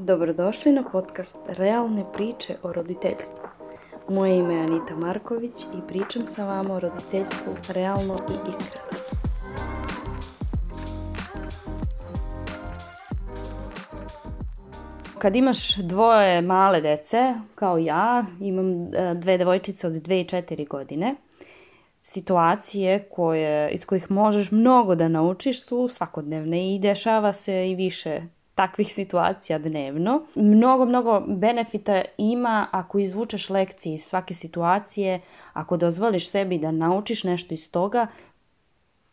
Dobrodošli na podcast Realne priče o roditeljstvu. Moje ime je Anita Marković i pričam sa vama o roditeljstvu realno i iskreno. Kad imaš dvoje male dece, kao ja, imam e, dve devojčice od 2 i 4 godine, situacije koje, iz kojih možeš mnogo da naučiš su svakodnevne i dešava se i više takvih situacija dnevno. Mnogo, mnogo benefita ima ako izvučeš lekcije iz svake situacije, ako dozvoliš sebi da naučiš nešto iz toga,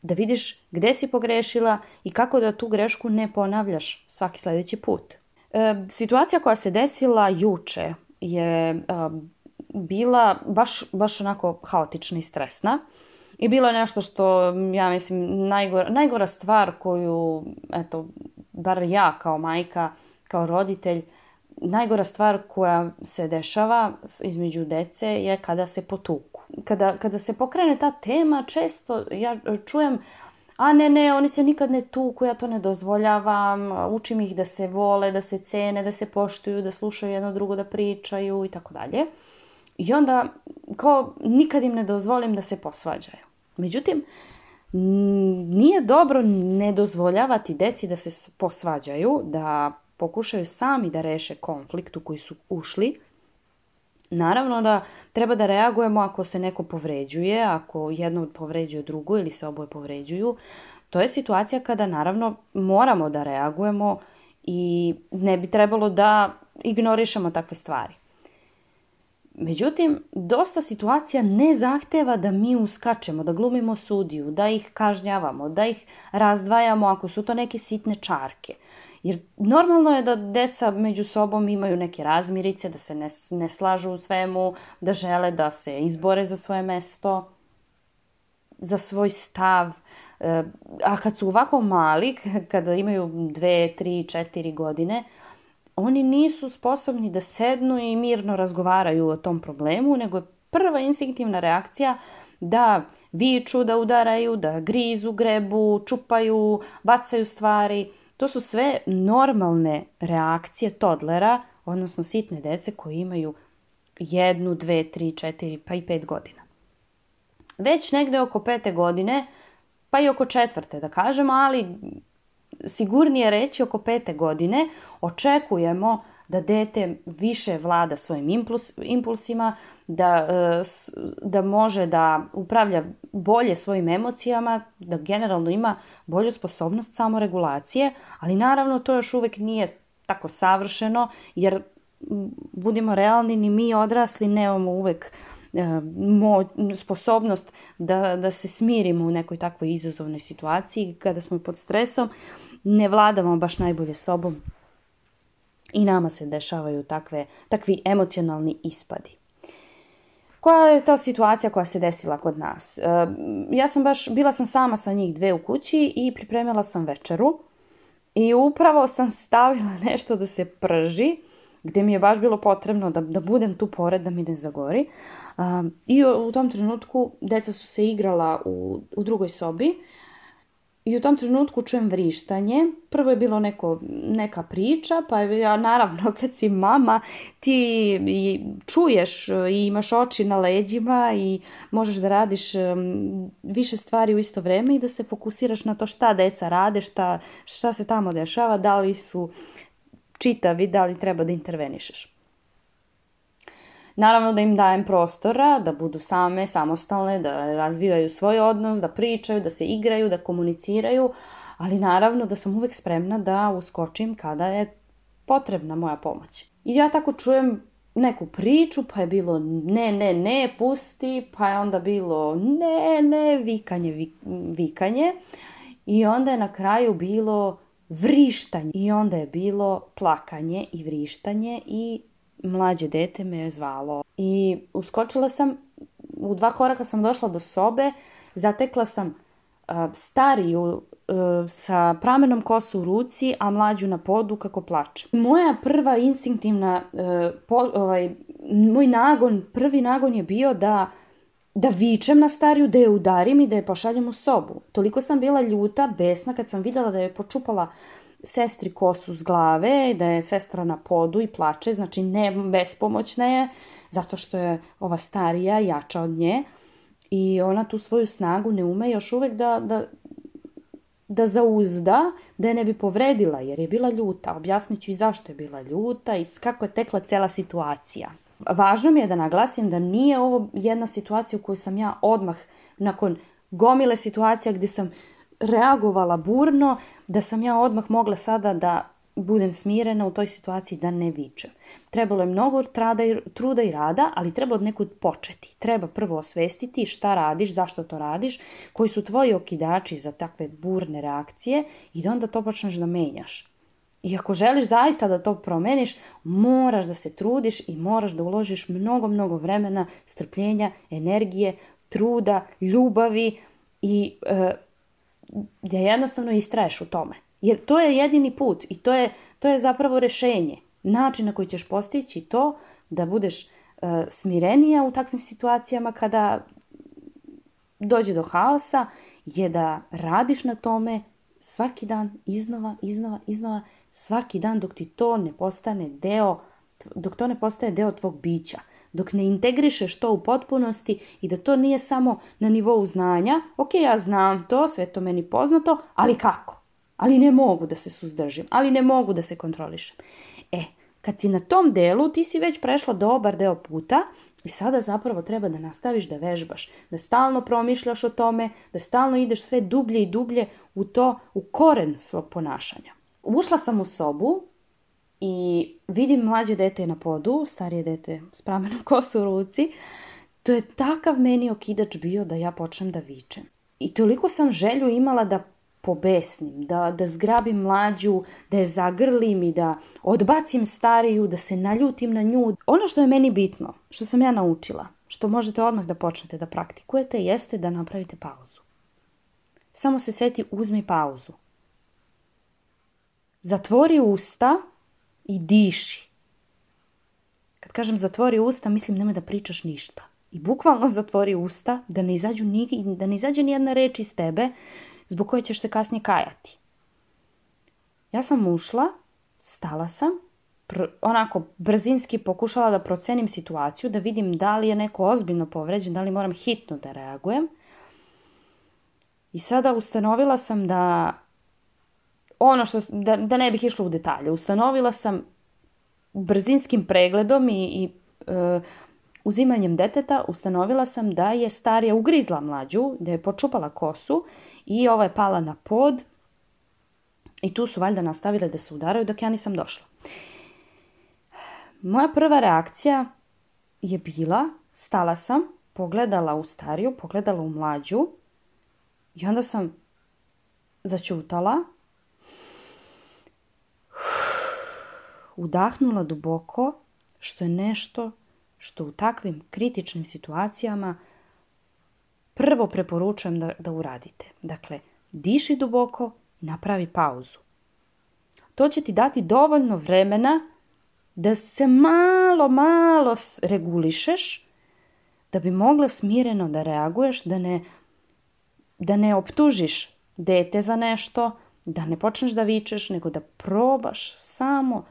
da vidiš gdje si pogrešila i kako da tu grešku ne ponavljaš svaki sljedeći put. E, situacija koja se desila juče je e, bila baš, baš onako haotična i stresna. I bilo je nešto što, ja mislim, najgora, najgora stvar koju, eto, bar ja kao majka, kao roditelj, najgora stvar koja se dešava između dece je kada se potuku. Kada, kada se pokrene ta tema, često ja čujem a ne, ne, oni se nikad ne tuku, ja to ne dozvoljavam, učim ih da se vole, da se cene, da se poštuju, da slušaju jedno drugo, da pričaju i tako dalje. I onda, kao, nikad im ne dozvolim da se posvađaju. Međutim, nije dobro ne dozvoljavati deci da se posvađaju, da pokušaju sami da reše konflikt u koji su ušli. Naravno da treba da reagujemo ako se neko povređuje, ako jedno povređuje drugo ili se oboje povređuju. To je situacija kada naravno moramo da reagujemo i ne bi trebalo da ignorišemo takve stvari. Međutim, dosta situacija ne zahteva da mi uskačemo, da glumimo sudiju, da ih kažnjavamo, da ih razdvajamo ako su to neke sitne čarke. Jer normalno je da deca među sobom imaju neke razmirice, da se ne, ne slažu u svemu, da žele da se izbore za svoje mesto, za svoj stav. E, a kad su ovako mali, kada imaju dve, tri, četiri godine, oni nisu sposobni da sednu i mirno razgovaraju o tom problemu, nego je prva instinktivna reakcija da viču, da udaraju, da grizu, grebu, čupaju, bacaju stvari. To su sve normalne reakcije todlera, odnosno sitne dece koji imaju jednu, dve, tri, četiri, pa i pet godina. Već negde oko pete godine, pa i oko četvrte da kažemo, ali sigurnije reći oko pete godine očekujemo da dete više vlada svojim impulsima, da, e, da može da upravlja bolje svojim emocijama, da generalno ima bolju sposobnost samoregulacije, ali naravno to još uvijek nije tako savršeno jer budimo realni, ni mi odrasli nemamo uvijek E, mo, sposobnost da, se smirimo u nekoj takvoj izazovnoj situaciji kada smo pod stresom ne vladamo baš najbolje sobom i nama se dešavaju takvi emocionalni ispadi koja je to situacija koja se desila kod nas. E, ja sam baš, bila sam sama sa njih dve u kući i pripremila sam večeru i upravo sam stavila nešto da se prži gdje mi je baš bilo potrebno da, da budem tu pored da mi ne zagori. I u tom trenutku deca su se igrala u, u drugoj sobi i u tom trenutku čujem vrištanje. Prvo je bilo neko, neka priča, pa ja naravno kad si mama ti i čuješ i imaš oči na leđima i možeš da radiš više stvari u isto vrijeme i da se fokusiraš na to šta deca rade, šta, šta se tamo dešava, da li su čitavi da li treba da intervenišeš. Naravno da im dajem prostora, da budu same, samostalne, da razvijaju svoj odnos, da pričaju, da se igraju, da komuniciraju, ali naravno da sam uvek spremna da uskočim kada je potrebna moja pomoć. I ja tako čujem neku priču, pa je bilo ne, ne, ne, pusti, pa je onda bilo ne, ne, vikanje, vikanje. I onda je na kraju bilo vrištanje. I onda je bilo plakanje i vrištanje i mlađe dete me je zvalo. I uskočila sam, u dva koraka sam došla do sobe, zatekla sam stariju e, sa pramenom kosu u ruci, a mlađu na podu kako plače. Moja prva instinktivna, e, ovaj, moj nagon, prvi nagon je bio da da vičem na stariju, da je udarim i da je pošaljem u sobu. Toliko sam bila ljuta, besna kad sam vidjela da je počupala sestri kosu s glave, da je sestra na podu i plače, znači ne, bespomoćna je, zato što je ova starija jača od nje i ona tu svoju snagu ne ume još uvijek da, da, da zauzda, da je ne bi povredila jer je bila ljuta. Objasniću i zašto je bila ljuta i kako je tekla cela situacija. Važno mi je da naglasim da nije ovo jedna situacija u kojoj sam ja odmah nakon gomile situacija gdje sam reagovala burno, da sam ja odmah mogla sada da budem smirena u toj situaciji da ne vičem. Trebalo je mnogo i, truda i rada, ali treba od nekud početi. Treba prvo osvestiti šta radiš, zašto to radiš, koji su tvoji okidači za takve burne reakcije i da onda to počneš da menjaš. I ako želiš zaista da to promeniš, moraš da se trudiš i moraš da uložiš mnogo, mnogo vremena, strpljenja, energije, truda, ljubavi i e, da jednostavno istraješ u tome. Jer to je jedini put i to je, to je zapravo rešenje. Način na koji ćeš postići to da budeš e, smirenija u takvim situacijama kada dođe do haosa je da radiš na tome svaki dan iznova, iznova, iznova svaki dan dok ti to ne postane deo, dok to ne postaje deo tvog bića, dok ne integrišeš to u potpunosti i da to nije samo na nivou znanja, ok, ja znam to, sve to meni poznato, ali kako? Ali ne mogu da se suzdržim, ali ne mogu da se kontrolišem. E, kad si na tom delu, ti si već prešla dobar deo puta i sada zapravo treba da nastaviš da vežbaš, da stalno promišljaš o tome, da stalno ideš sve dublje i dublje u to, u koren svog ponašanja. Ušla sam u sobu i vidim mlađe dete na podu, starije dete s pramenom kosu u ruci. To je takav meni okidač bio da ja počnem da vičem. I toliko sam želju imala da pobesnim, da, da zgrabim mlađu, da je zagrlim i da odbacim stariju, da se naljutim na nju. Ono što je meni bitno, što sam ja naučila, što možete odmah da počnete da praktikujete, jeste da napravite pauzu. Samo se seti uzmi pauzu. Zatvori usta i diši. Kad kažem zatvori usta, mislim nemoj da pričaš ništa. I bukvalno zatvori usta da ne, izađu da ne izađe nijedna reč iz tebe zbog koje ćeš se kasnije kajati. Ja sam ušla, stala sam, onako brzinski pokušala da procenim situaciju, da vidim da li je neko ozbiljno povređen, da li moram hitno da reagujem. I sada ustanovila sam da ono što, da, da ne bih išla u detalje, ustanovila sam brzinskim pregledom i, i e, uzimanjem deteta ustanovila sam da je starija ugrizla mlađu, da je počupala kosu i ova je pala na pod i tu su valjda nastavile da se udaraju dok ja nisam došla. Moja prva reakcija je bila, stala sam, pogledala u stariju, pogledala u mlađu i onda sam začutala udahnula duboko, što je nešto što u takvim kritičnim situacijama prvo preporučujem da, da uradite. Dakle, diši duboko, napravi pauzu. To će ti dati dovoljno vremena da se malo, malo regulišeš, da bi mogla smireno da reaguješ, da ne, da ne optužiš dete za nešto, da ne počneš da vičeš, nego da probaš samo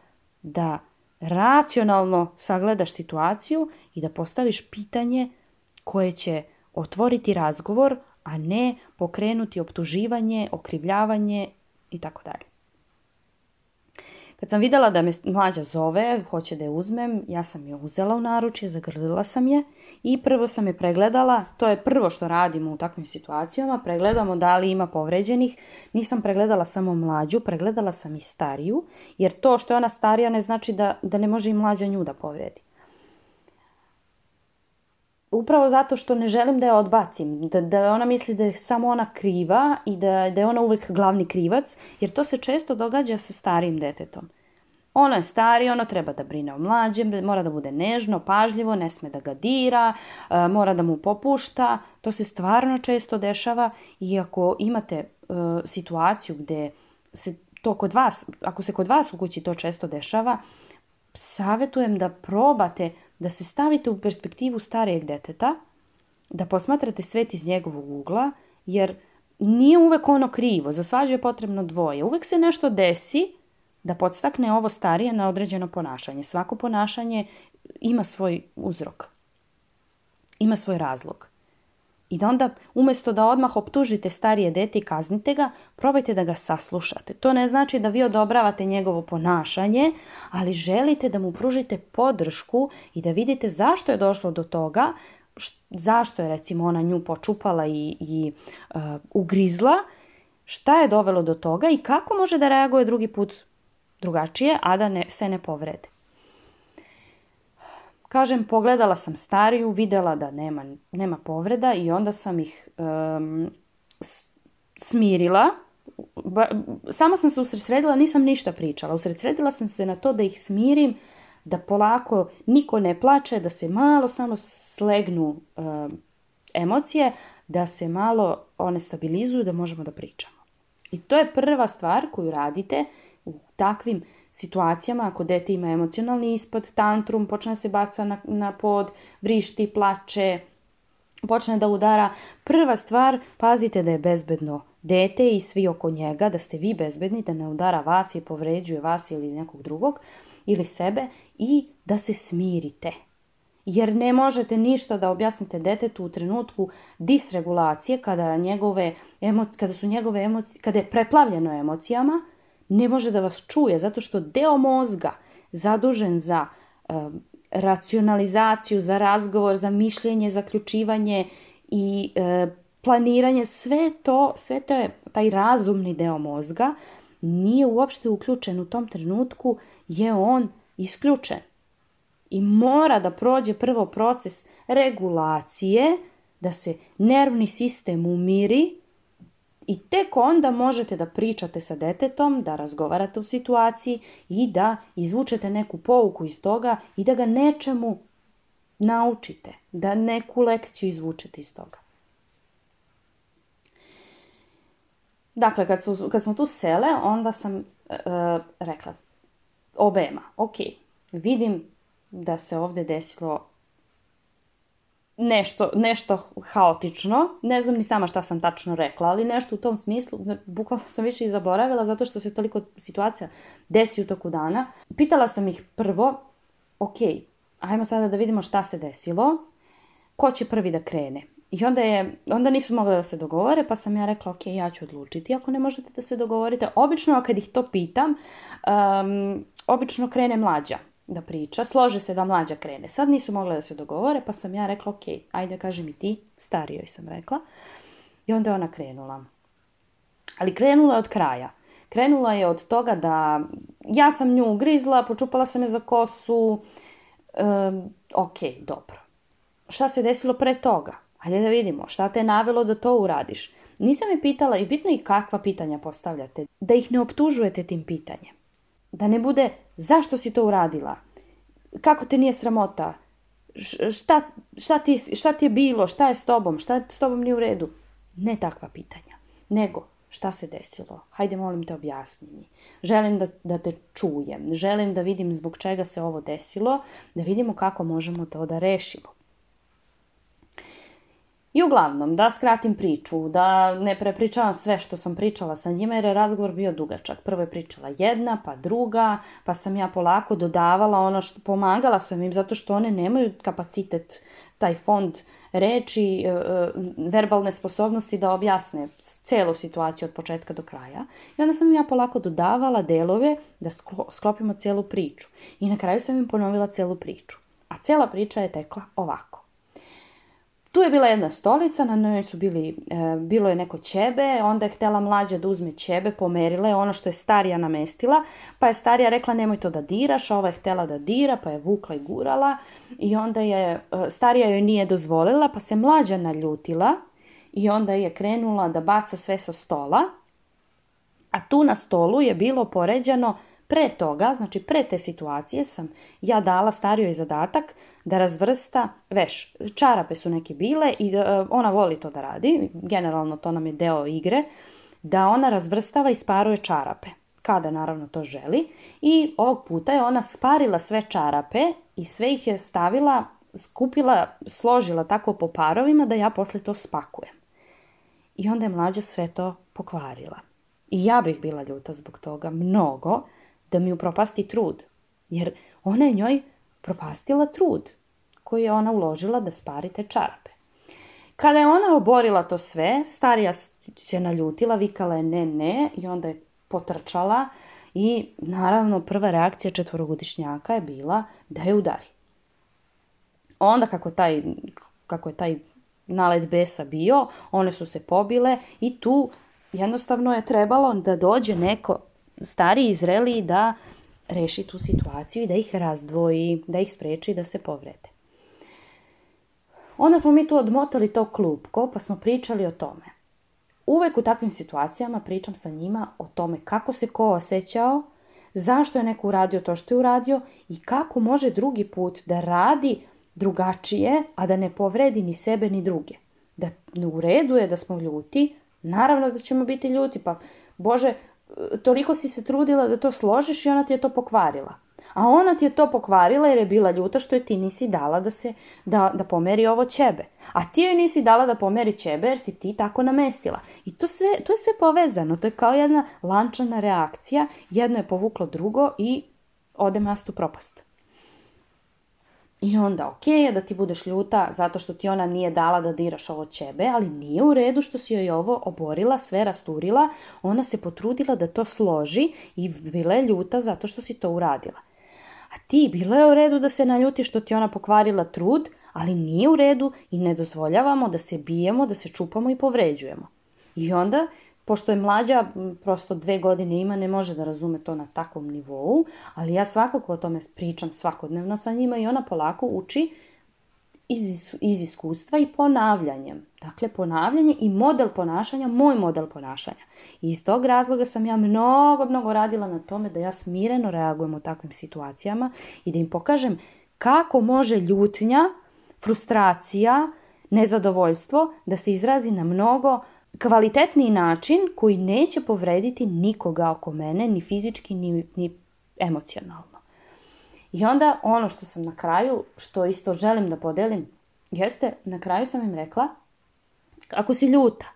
da racionalno sagledaš situaciju i da postaviš pitanje koje će otvoriti razgovor, a ne pokrenuti optuživanje, okrivljavanje i tako dalje. Kad sam vidjela da me mlađa zove, hoće da je uzmem, ja sam je uzela u naručje, zagrlila sam je i prvo sam je pregledala, to je prvo što radimo u takvim situacijama, pregledamo da li ima povređenih, nisam pregledala samo mlađu, pregledala sam i stariju, jer to što je ona starija ne znači da, da ne može i mlađa nju da povredi upravo zato što ne želim da je odbacim, da, da ona misli da je samo ona kriva i da, da je ona uvijek glavni krivac, jer to se često događa sa starijim detetom. Ono je stari, ono treba da brine o mlađem, mora da bude nežno, pažljivo, ne sme da ga dira, mora da mu popušta. To se stvarno često dešava i ako imate e, situaciju gdje se to kod vas, ako se kod vas u kući to često dešava, savjetujem da probate da se stavite u perspektivu starijeg deteta, da posmatrate svet iz njegovog ugla, jer nije uvek ono krivo, za svađu je potrebno dvoje. Uvek se nešto desi da podstakne ovo starije na određeno ponašanje. Svako ponašanje ima svoj uzrok, ima svoj razlog. I onda, umjesto da odmah optužite starije dete i kaznite ga, probajte da ga saslušate. To ne znači da vi odobravate njegovo ponašanje, ali želite da mu pružite podršku i da vidite zašto je došlo do toga, zašto je recimo ona nju počupala i, i e, ugrizla, šta je dovelo do toga i kako može da reaguje drugi put drugačije, a da ne, se ne povrede. Kažem, pogledala sam stariju, vidjela da nema, nema povreda i onda sam ih smirila. samo sam se usredsredila, nisam ništa pričala. Usredsredila sam se na to da ih smirim, da polako niko ne plače, da se malo samo slegnu emocije, da se malo one stabilizuju, da možemo da pričamo. I to je prva stvar koju radite u takvim situacijama, ako dete ima emocionalni ispad, tantrum, počne se baca na, na pod, vrišti, plače, počne da udara, prva stvar, pazite da je bezbedno dete i svi oko njega, da ste vi bezbedni, da ne udara vas i povređuje vas ili nekog drugog ili sebe i da se smirite. Jer ne možete ništa da objasnite detetu u trenutku disregulacije kada, njegove, kada su njegove emocije, kada je preplavljeno emocijama, ne može da vas čuje zato što deo mozga zadužen za eh, racionalizaciju, za razgovor, za mišljenje, zaključivanje i eh, planiranje, sve to, sve to je taj razumni deo mozga nije uopšte uključen u tom trenutku, je on isključen. I mora da prođe prvo proces regulacije, da se nervni sistem umiri, i tek onda možete da pričate sa detetom, da razgovarate u situaciji i da izvučete neku pouku iz toga i da ga nečemu naučite, da neku lekciju izvučete iz toga. Dakle, kad, su, kad smo tu sele, onda sam e, e, rekla obema, ok, vidim da se ovdje desilo nešto, nešto haotično, ne znam ni sama šta sam tačno rekla, ali nešto u tom smislu, bukvalno sam više i zaboravila zato što se toliko situacija desi u toku dana. Pitala sam ih prvo, ok, ajmo sada da vidimo šta se desilo, ko će prvi da krene. I onda, je, onda nisu mogli da se dogovore, pa sam ja rekla, ok, ja ću odlučiti ako ne možete da se dogovorite. Obično, kad ih to pitam, um, obično krene mlađa da priča. Slože se da mlađa krene. Sad nisu mogle da se dogovore, pa sam ja rekla, ok, ajde kaži mi ti, starijoj sam rekla. I onda je ona krenula. Ali krenula je od kraja. Krenula je od toga da ja sam nju ugrizla, počupala sam je za kosu. E, ok, dobro. Šta se desilo pre toga? Hajde da vidimo, šta te je navelo da to uradiš? Nisam je pitala i bitno je kakva pitanja postavljate, da ih ne optužujete tim pitanjem. Da ne bude zašto si to uradila? Kako te nije sramota? Šta, šta, ti, šta ti je bilo? Šta je s tobom? Šta s tobom nije u redu? Ne takva pitanja. Nego, šta se desilo? Hajde, molim te, objasni mi. Želim da, da te čujem. Želim da vidim zbog čega se ovo desilo. Da vidimo kako možemo to da rešimo. I uglavnom, da skratim priču, da ne prepričavam sve što sam pričala sa njima jer je razgovor bio dugačak. Prvo je pričala jedna, pa druga, pa sam ja polako dodavala ono što pomagala sam im zato što one nemaju kapacitet taj fond reći, e, e, verbalne sposobnosti da objasne celu situaciju od početka do kraja. I onda sam im ja polako dodavala delove da sklopimo celu priču. I na kraju sam im ponovila celu priču. A cela priča je tekla ovako. Tu je bila jedna stolica, na njoj su bili, e, bilo je neko ćebe, onda je htjela mlađa da uzme ćebe, pomerila je ono što je starija namestila, pa je starija rekla nemoj to da diraš, a ova je htjela da dira, pa je vukla i gurala i onda je, e, starija joj nije dozvolila, pa se mlađa naljutila i onda je krenula da baca sve sa stola, a tu na stolu je bilo poređeno... Pre toga, znači pre te situacije sam ja dala starijoj zadatak da razvrsta veš. Čarape su neke bile i e, ona voli to da radi, generalno to nam je deo igre, da ona razvrstava i sparuje čarape kada naravno to želi i ovog puta je ona sparila sve čarape i sve ih je stavila, skupila, složila tako po parovima da ja posle to spakujem. I onda je mlađa sve to pokvarila. I ja bih bila ljuta zbog toga mnogo, da mi upropasti trud. Jer ona je njoj propastila trud koji je ona uložila da spari te čarape. Kada je ona oborila to sve, starija se naljutila, vikala je ne, ne i onda je potrčala i naravno prva reakcija četvorogodišnjaka je bila da je udari. Onda kako, taj, kako je taj nalet besa bio, one su se pobile i tu jednostavno je trebalo da dođe neko stariji, zreliji da reši tu situaciju i da ih razdvoji, da ih spreči da se povrede. Onda smo mi tu odmotali to klupko pa smo pričali o tome. Uvek u takvim situacijama pričam sa njima o tome kako se ko osjećao, zašto je neko uradio to što je uradio i kako može drugi put da radi drugačije, a da ne povredi ni sebe ni druge. Da u redu je da smo ljuti, naravno da ćemo biti ljuti, pa Bože, toliko si se trudila da to složiš i ona ti je to pokvarila. A ona ti je to pokvarila jer je bila ljuta što je ti nisi dala da, se, da, da pomeri ovo ćebe. A ti joj nisi dala da pomeri ćebe jer si ti tako namestila. I to, sve, to je sve povezano. To je kao jedna lančana reakcija. Jedno je povuklo drugo i ode mast u propast. I onda ok je da ti budeš ljuta zato što ti ona nije dala da diraš ovo ćebe, ali nije u redu što si joj ovo oborila, sve rasturila, ona se potrudila da to složi i bila je ljuta zato što si to uradila. A ti, bilo je u redu da se naljuti što ti ona pokvarila trud, ali nije u redu i ne dozvoljavamo da se bijemo, da se čupamo i povređujemo. I onda pošto je mlađa, prosto dve godine ima, ne može da razume to na takvom nivou, ali ja svakako o tome pričam svakodnevno sa njima i ona polako uči iz, iz iskustva i ponavljanjem. Dakle, ponavljanje i model ponašanja, moj model ponašanja. I iz tog razloga sam ja mnogo, mnogo radila na tome da ja smireno reagujem u takvim situacijama i da im pokažem kako može ljutnja, frustracija, nezadovoljstvo da se izrazi na mnogo kvalitetni način koji neće povrediti nikoga oko mene, ni fizički, ni, ni emocionalno. I onda ono što sam na kraju, što isto želim da podelim, jeste, na kraju sam im rekla, ako si ljuta,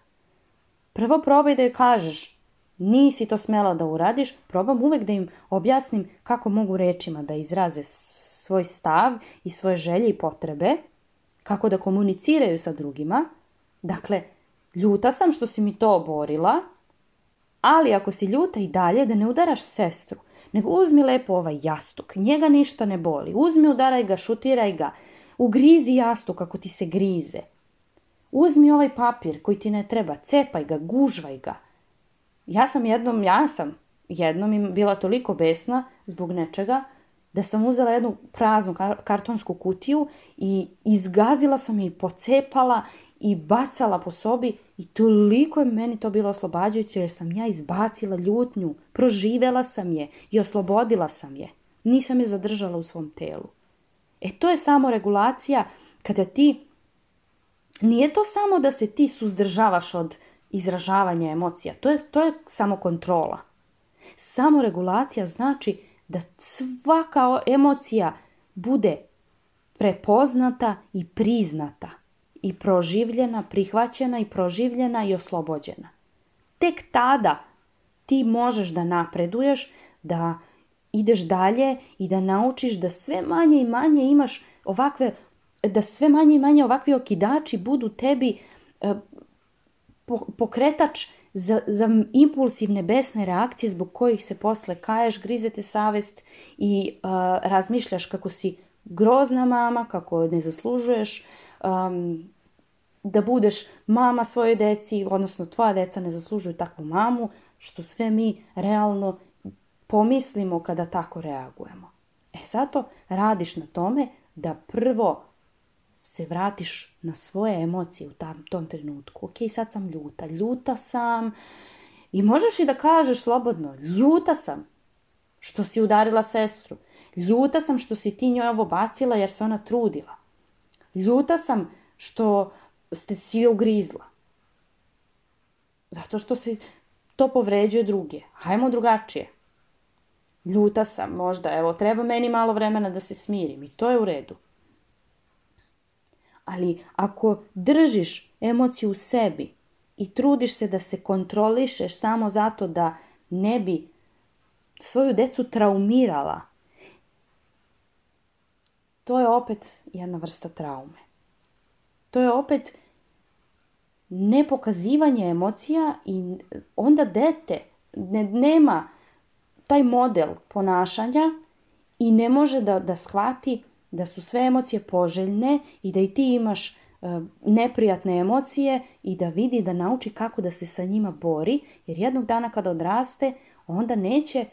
prvo probaj da joj kažeš, nisi to smela da uradiš, probam uvek da im objasnim kako mogu rečima da izraze svoj stav i svoje želje i potrebe, kako da komuniciraju sa drugima. Dakle, Ljuta sam što si mi to oborila, ali ako si ljuta i dalje da ne udaraš sestru, nego uzmi lepo ovaj jastuk, njega ništa ne boli, uzmi udaraj ga, šutiraj ga, ugrizi jastuk ako ti se grize. Uzmi ovaj papir koji ti ne treba, cepaj ga, gužvaj ga. Ja sam jednom, ja sam jednom bila toliko besna zbog nečega da sam uzela jednu praznu kartonsku kutiju i izgazila sam je i pocepala i bacala po sobi i toliko je meni to bilo oslobađajuće jer sam ja izbacila ljutnju, proživela sam je i oslobodila sam je. Nisam je zadržala u svom telu. E to je samo regulacija kada ti, nije to samo da se ti suzdržavaš od izražavanja emocija, to je, to je samo kontrola. Samoregulacija znači da svaka emocija bude prepoznata i priznata i proživljena, prihvaćena i proživljena i oslobođena. Tek tada ti možeš da napreduješ, da ideš dalje i da naučiš da sve manje i manje imaš ovakve, da sve manje i manje ovakvi okidači budu tebi e, pokretač za, za impulsivne besne reakcije zbog kojih se posle kaješ, grizete savest i e, razmišljaš kako si grozna mama, kako ne zaslužuješ um, da budeš mama svojoj deci, odnosno tvoja deca ne zaslužuju takvu mamu, što sve mi realno pomislimo kada tako reagujemo. E zato radiš na tome da prvo se vratiš na svoje emocije u tom trenutku. Ok, sad sam ljuta, ljuta sam. I možeš i da kažeš slobodno, ljuta sam što si udarila sestru. Ljuta sam što si ti njoj ovo bacila jer se ona trudila. Ljuta sam što ste si ugrizla. Zato što se to povređuje druge. Hajmo drugačije. Ljuta sam možda, evo, treba meni malo vremena da se smirim i to je u redu. Ali ako držiš emociju u sebi i trudiš se da se kontrolišeš samo zato da ne bi svoju decu traumirala, to je opet jedna vrsta traume. To je opet nepokazivanje emocija i onda dete ne, nema taj model ponašanja i ne može da, da shvati da su sve emocije poželjne i da i ti imaš e, neprijatne emocije i da vidi, da nauči kako da se sa njima bori, jer jednog dana kada odraste, onda neće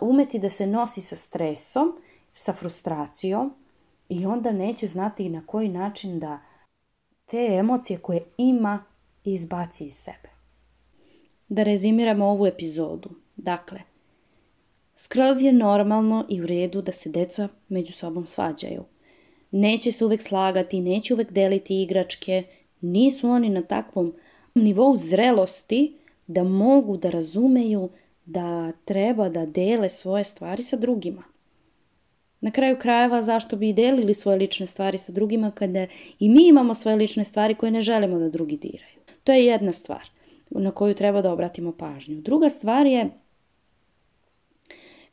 umeti da se nosi sa stresom, sa frustracijom, i onda neće znati na koji način da te emocije koje ima izbaci iz sebe. Da rezimiramo ovu epizodu. Dakle, skroz je normalno i u redu da se deca među sobom svađaju. Neće se uvek slagati, neće uvek deliti igračke, nisu oni na takvom nivou zrelosti da mogu da razumeju da treba da dele svoje stvari sa drugima. Na kraju krajeva zašto bi i delili svoje lične stvari sa drugima kada i mi imamo svoje lične stvari koje ne želimo da drugi diraju. To je jedna stvar na koju treba da obratimo pažnju. Druga stvar je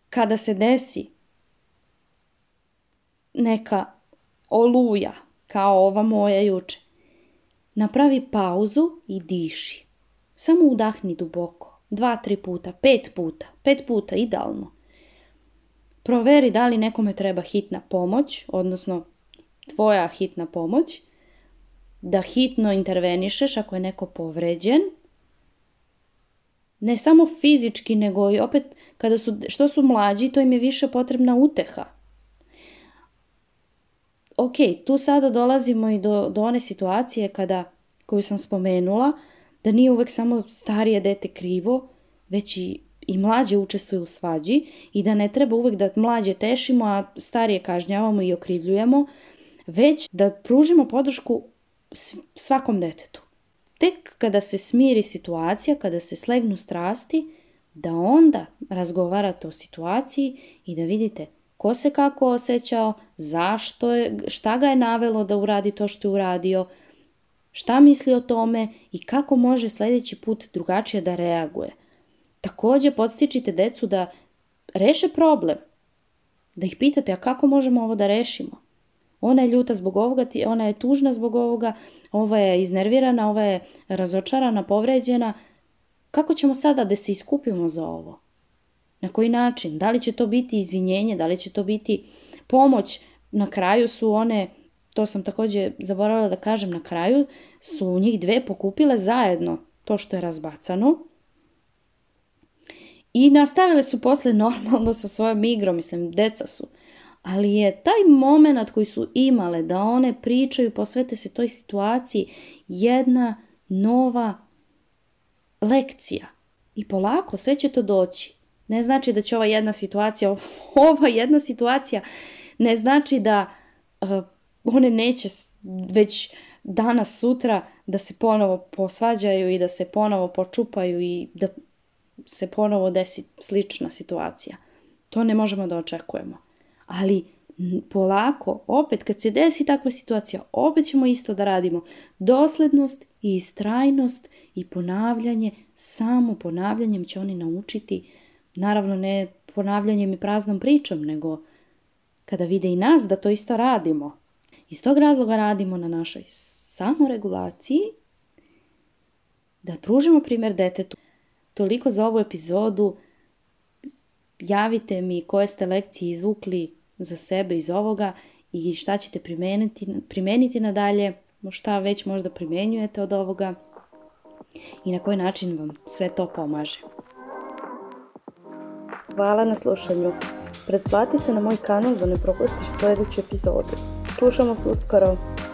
kada se desi neka oluja kao ova moja juče, napravi pauzu i diši. Samo udahni duboko. Dva, tri puta, pet puta, pet puta, idealno proveri da li nekome treba hitna pomoć, odnosno tvoja hitna pomoć, da hitno intervenišeš ako je neko povređen, ne samo fizički, nego i opet kada su, što su mlađi, to im je više potrebna uteha. Ok, tu sada dolazimo i do, one situacije kada, koju sam spomenula, da nije uvek samo starije dete krivo, već i i mlađe učestvuju u svađi i da ne treba uvijek da mlađe tešimo, a starije kažnjavamo i okrivljujemo, već da pružimo podršku svakom detetu. Tek kada se smiri situacija, kada se slegnu strasti, da onda razgovarate o situaciji i da vidite ko se kako osjećao, zašto je, šta ga je navelo da uradi to što je uradio, šta misli o tome i kako može sljedeći put drugačije da reaguje. Također podstičite decu da reše problem. Da ih pitate, a kako možemo ovo da rešimo? Ona je ljuta zbog ovoga, ona je tužna zbog ovoga, ova je iznervirana, ova je razočarana, povređena. Kako ćemo sada da se iskupimo za ovo? Na koji način? Da li će to biti izvinjenje, da li će to biti pomoć? Na kraju su one, to sam također zaboravila da kažem, na kraju su njih dve pokupile zajedno to što je razbacano i nastavile su posle normalno sa svojom igrom, mislim, deca su. Ali je taj moment koji su imale da one pričaju, posvete se toj situaciji, jedna nova lekcija. I polako, sve će to doći. Ne znači da će ova jedna situacija, ova jedna situacija, ne znači da e, one neće već danas, sutra da se ponovo posvađaju i da se ponovo počupaju i da se ponovo desi slična situacija. To ne možemo da očekujemo. Ali polako, opet kad se desi takva situacija, opet ćemo isto da radimo. Doslednost i istrajnost i ponavljanje, samo ponavljanjem će oni naučiti, naravno ne ponavljanjem i praznom pričom, nego kada vide i nas da to isto radimo. Iz tog razloga radimo na našoj samoregulaciji, da pružimo primjer detetu Toliko za ovu epizodu. Javite mi koje ste lekcije izvukli za sebe iz ovoga i šta ćete primijeniti, primeniti nadalje, šta već možda primjenjujete od ovoga i na koji način vam sve to pomaže. Hvala na slušanju. Pretplati se na moj kanal da ne propustiš sljedeću epizodu. Slušamo se uskoro.